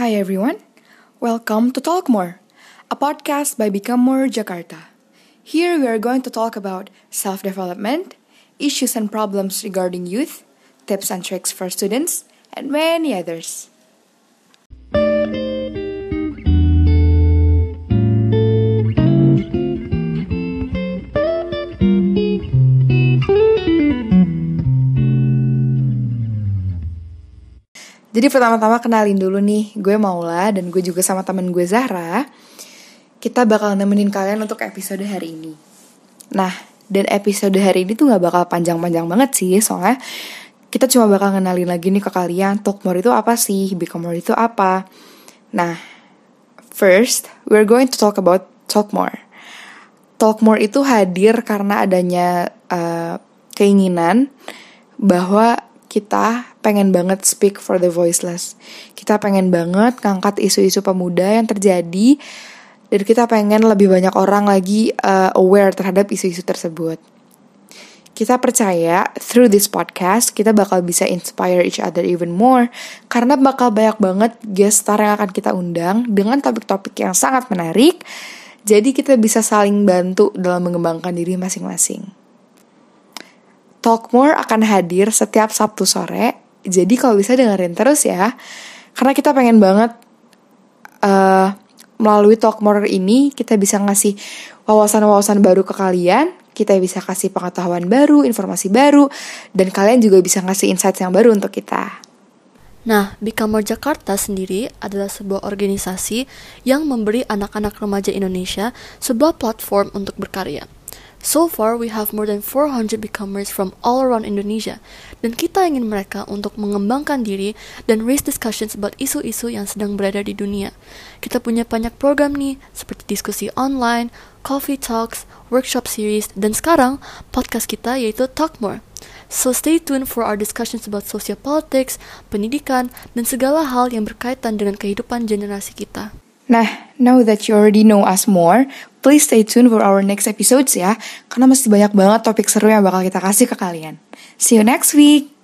Hi everyone, welcome to Talk More, a podcast by Become More Jakarta. Here we are going to talk about self development, issues and problems regarding youth, tips and tricks for students, and many others. Jadi pertama-tama kenalin dulu nih, gue Maula dan gue juga sama temen gue Zahra. Kita bakal nemenin kalian untuk episode hari ini. Nah, dan episode hari ini tuh gak bakal panjang-panjang banget sih, soalnya kita cuma bakal ngenalin lagi nih ke kalian, Talk More itu apa sih, Become More itu apa. Nah, first, we're going to talk about Talk More. Talk More itu hadir karena adanya uh, keinginan bahwa kita pengen banget speak for the voiceless. Kita pengen banget ngangkat isu-isu pemuda yang terjadi dan kita pengen lebih banyak orang lagi uh, aware terhadap isu-isu tersebut. Kita percaya through this podcast kita bakal bisa inspire each other even more karena bakal banyak banget guest star yang akan kita undang dengan topik-topik yang sangat menarik. Jadi kita bisa saling bantu dalam mengembangkan diri masing-masing. Talk More akan hadir setiap Sabtu sore. Jadi kalau bisa dengerin terus ya. Karena kita pengen banget uh, melalui Talk More ini kita bisa ngasih wawasan-wawasan baru ke kalian. Kita bisa kasih pengetahuan baru, informasi baru, dan kalian juga bisa ngasih insight yang baru untuk kita. Nah, More Jakarta sendiri adalah sebuah organisasi yang memberi anak-anak remaja Indonesia sebuah platform untuk berkarya. So far, we have more than 400 becomers from all around Indonesia, dan kita ingin mereka untuk mengembangkan diri dan raise discussions about isu-isu yang sedang berada di dunia. Kita punya banyak program nih, seperti diskusi online, coffee talks, workshop series, dan sekarang podcast kita yaitu Talk More. So stay tuned for our discussions about social politics, pendidikan, dan segala hal yang berkaitan dengan kehidupan generasi kita. Nah, now that you already know us more, please stay tuned for our next episodes ya, karena masih banyak banget topik seru yang bakal kita kasih ke kalian. See you next week!